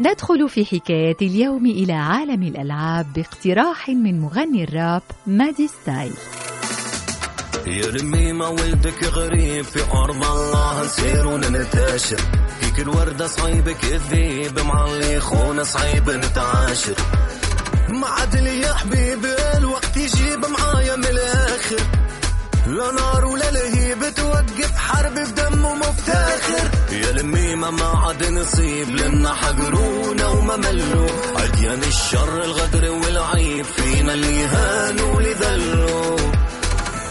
ندخل في حكاية اليوم إلى عالم الألعاب باقتراح من مغني الراب مادي ستايل. يا لمي ما ولدك غريب في أرض الله نسير وننتشر. هيك الوردة صعيب كذيب مع اللي يخون صعيب نتعاشر. ما عاد لي يا حبيبي الوقت يجيب معايا من الآخر. لا نار ولا لهيب. توقف حرب بدم ومفتاخر يا لميمة ما عاد نصيب لنا حقرونا وما ملوا. عديان الشر الغدر والعيب فينا اللي هانوا واللي ذلوا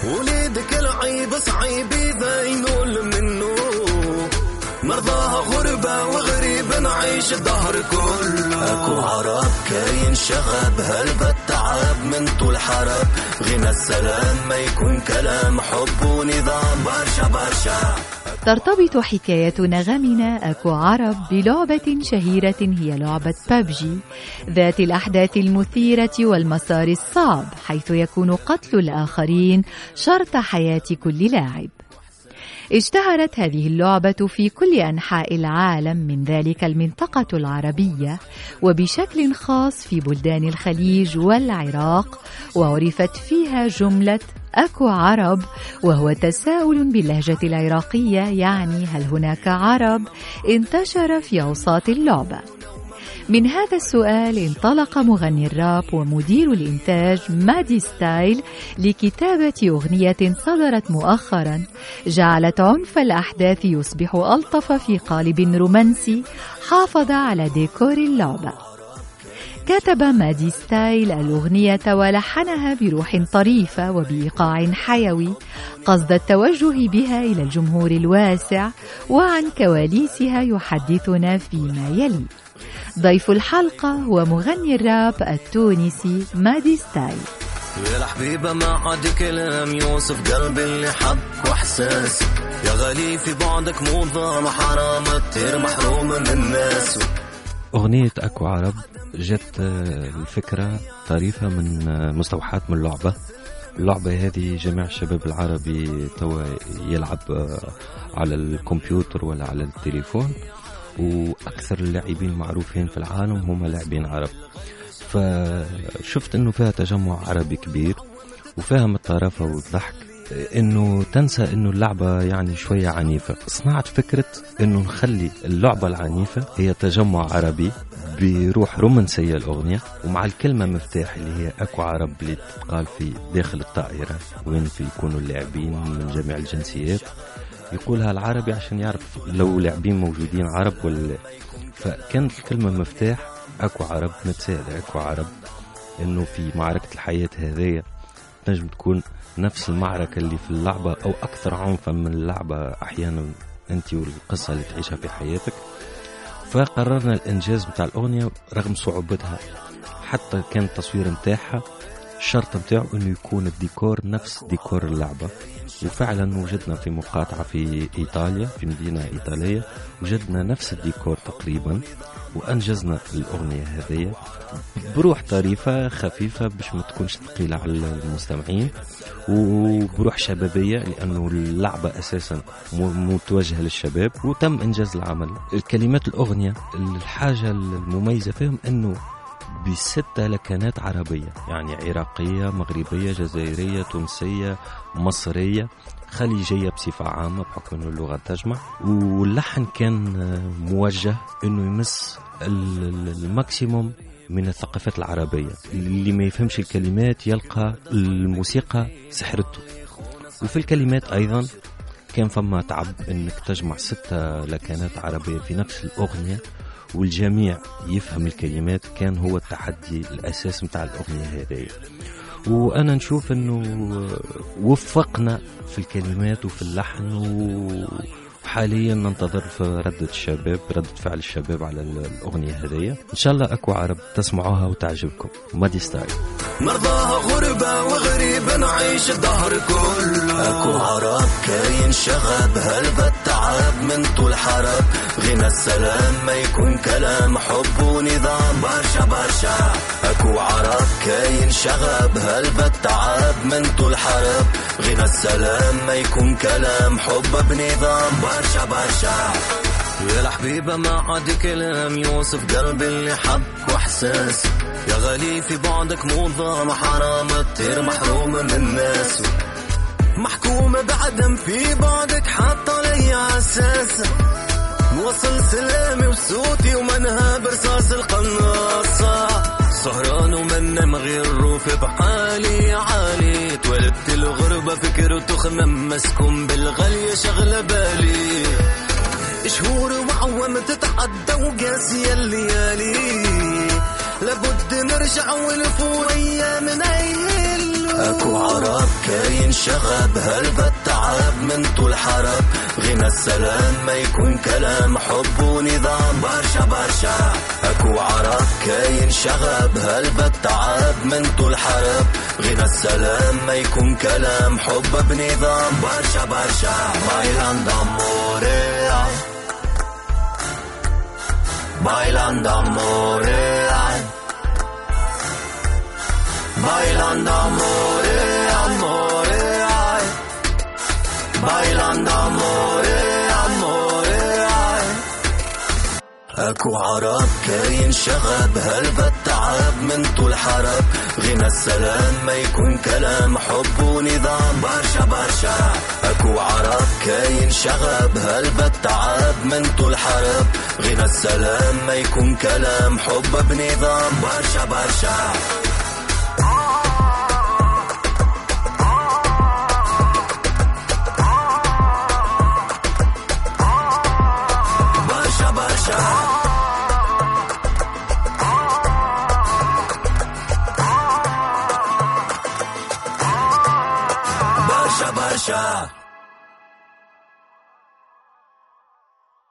وليدك العيب صعيب ينول منه. مرضاها غربة وغريب نعيش الدهر كله. أكو عرب كاين شغب هلبة تعب من طول حرب. غنى السلام ما يكون كلام حب ونظام. برشا برشا. ترتبط حكاية نغمنا أكو عرب بلعبة شهيرة هي لعبة بابجي. ذات الأحداث المثيرة والمسار الصعب حيث يكون قتل الآخرين شرط حياة كل لاعب. اشتهرت هذه اللعبة في كل أنحاء العالم من ذلك المنطقة العربية وبشكل خاص في بلدان الخليج والعراق وعرفت فيها جملة أكو عرب وهو تساؤل باللهجة العراقية يعني هل هناك عرب؟ انتشر في أوساط اللعبة. من هذا السؤال انطلق مغني الراب ومدير الإنتاج مادي ستايل لكتابة أغنية صدرت مؤخرا. جعلت عنف الأحداث يصبح ألطف في قالب رومانسي. حافظ على ديكور اللعبة. كتب مادي ستايل الأغنية ولحنها بروح طريفة وبإيقاع حيوي. قصد التوجه بها إلى الجمهور الواسع وعن كواليسها يحدثنا فيما يلي. ضيف الحلقة هو مغني الراب التونسي مادي ستايل. يا الحبيبة ما عاد كلام يوصف قلبي اللي حبك واحساسك يا غالي في بعدك موضة حرام كتير محروم من الناس. أغنية أكو عرب جت الفكرة طريفة من مستوحاة من اللعبة اللعبة هذه جميع الشباب العربي توا يلعب على الكمبيوتر ولا على التليفون. وأكثر اللاعبين المعروفين في العالم هم لاعبين عرب. فشفت إنه فيها تجمع عربي كبير وفيها الطرافة والضحك إنه تنسى إنه اللعبة يعني شوية عنيفة. صنعت فكرة إنه نخلي اللعبة العنيفة هي تجمع عربي بروح رومانسية الأغنية ومع الكلمة مفتاح اللي هي أكو عرب اللي تقال في داخل الطائرة وين في يكونوا اللاعبين من جميع الجنسيات. يقولها العربي عشان يعرف لو لاعبين موجودين عرب ولا فكانت الكلمة مفتاح أكو عرب نتساءل أكو عرب إنه في معركة الحياة هذية تنجم تكون نفس المعركة اللي في اللعبة أو أكثر عنفا من اللعبة أحيانا أنت والقصة اللي تعيشها في حياتك. فقررنا الإنجاز متاع الأغنية رغم صعوبتها حتى كان التصوير متاعها الشرط متاعه إنه يكون الديكور نفس ديكور اللعبة. وفعلا وجدنا في مقاطعة في إيطاليا في مدينة إيطالية وجدنا نفس الديكور تقريبا وأنجزنا الأغنية هذه بروح طريفة خفيفة باش ما تكونش ثقيلة على المستمعين وبروح شبابية لأنه اللعبة أساسا متوجهه للشباب وتم إنجاز العمل. الكلمات الأغنية الحاجة المميزة فيهم إنه بستة لكنات عربية يعني عراقية مغربية جزائرية تونسية مصرية خليجية بصفة عامة بحكم أنه اللغة تجمع. واللحن كان موجه أنه يمس الماكسيموم من الثقافات العربية. اللي ما يفهمش الكلمات يلقى الموسيقى سحرته. وفي الكلمات أيضا كان فما تعب إنك تجمع ستة لكنات عربية في نفس الأغنية. والجميع يفهم الكلمات كان هو التحدي الأساس متاع الأغنية هذه وأنا نشوف أنه وفقنا في الكلمات وفي اللحن و... حاليا ننتظر في ردة الشباب ردة فعل الشباب على الأغنية هذه إن شاء الله أكو عرب تسمعوها وتعجبكم. مادي ستايل. مرضاها غربة وغريب نعيش الدهر كله. أكو عرب كاين شغب هلبة تعب من طول حرب. غنى السلام ما يكون كلام حب ونظام. برشا برشا أكو عرب كاين شغب. هلبة تعب من طول حرب؟ غنى السلام ما يكون كلام حب بنظام. برشا برشا. حبيبة ما عاد كلام يوصف قلبي اللي حب وإحساس. يا غالي في بعدك موضة حرام تطير محروم من الناس. محكومة بعدم في بعدك حاطة لي عساسة موصل سلامي وصوتي ومنها برصاص القناصة. سهران ومنام غير روف بحالي عالي. تولدت الغربة فكر وتخمم مسكون بالغالية شغلة بالي. شهور وعوام تتعدى وقاسية الليالي. لابد نرجع ونفوت أيام نعيل أكو عرب كاين شغب هلبة تعب من طول حرب. غنى السلام ما يكون كلام حب ونظام. برشا برشا. أكو عرب كاين شغب هلبة تعب من طول حرب. غنى السلام ما يكون كلام حب بنظام. برشا برشا. بايلاند اموري bailando amore, bailando amore, amore, bailando amore, amore. اكو عرب كاين شغب هلبة تعب من طول حرب. غنى السلام ما يكون كلام حب ونظام. برشا برشا. اكو عرب كاين شغب هلبة تعب من طول حرب. غنى السلام ما يكون كلام حب بنظام. برشا برشا. برشا برشا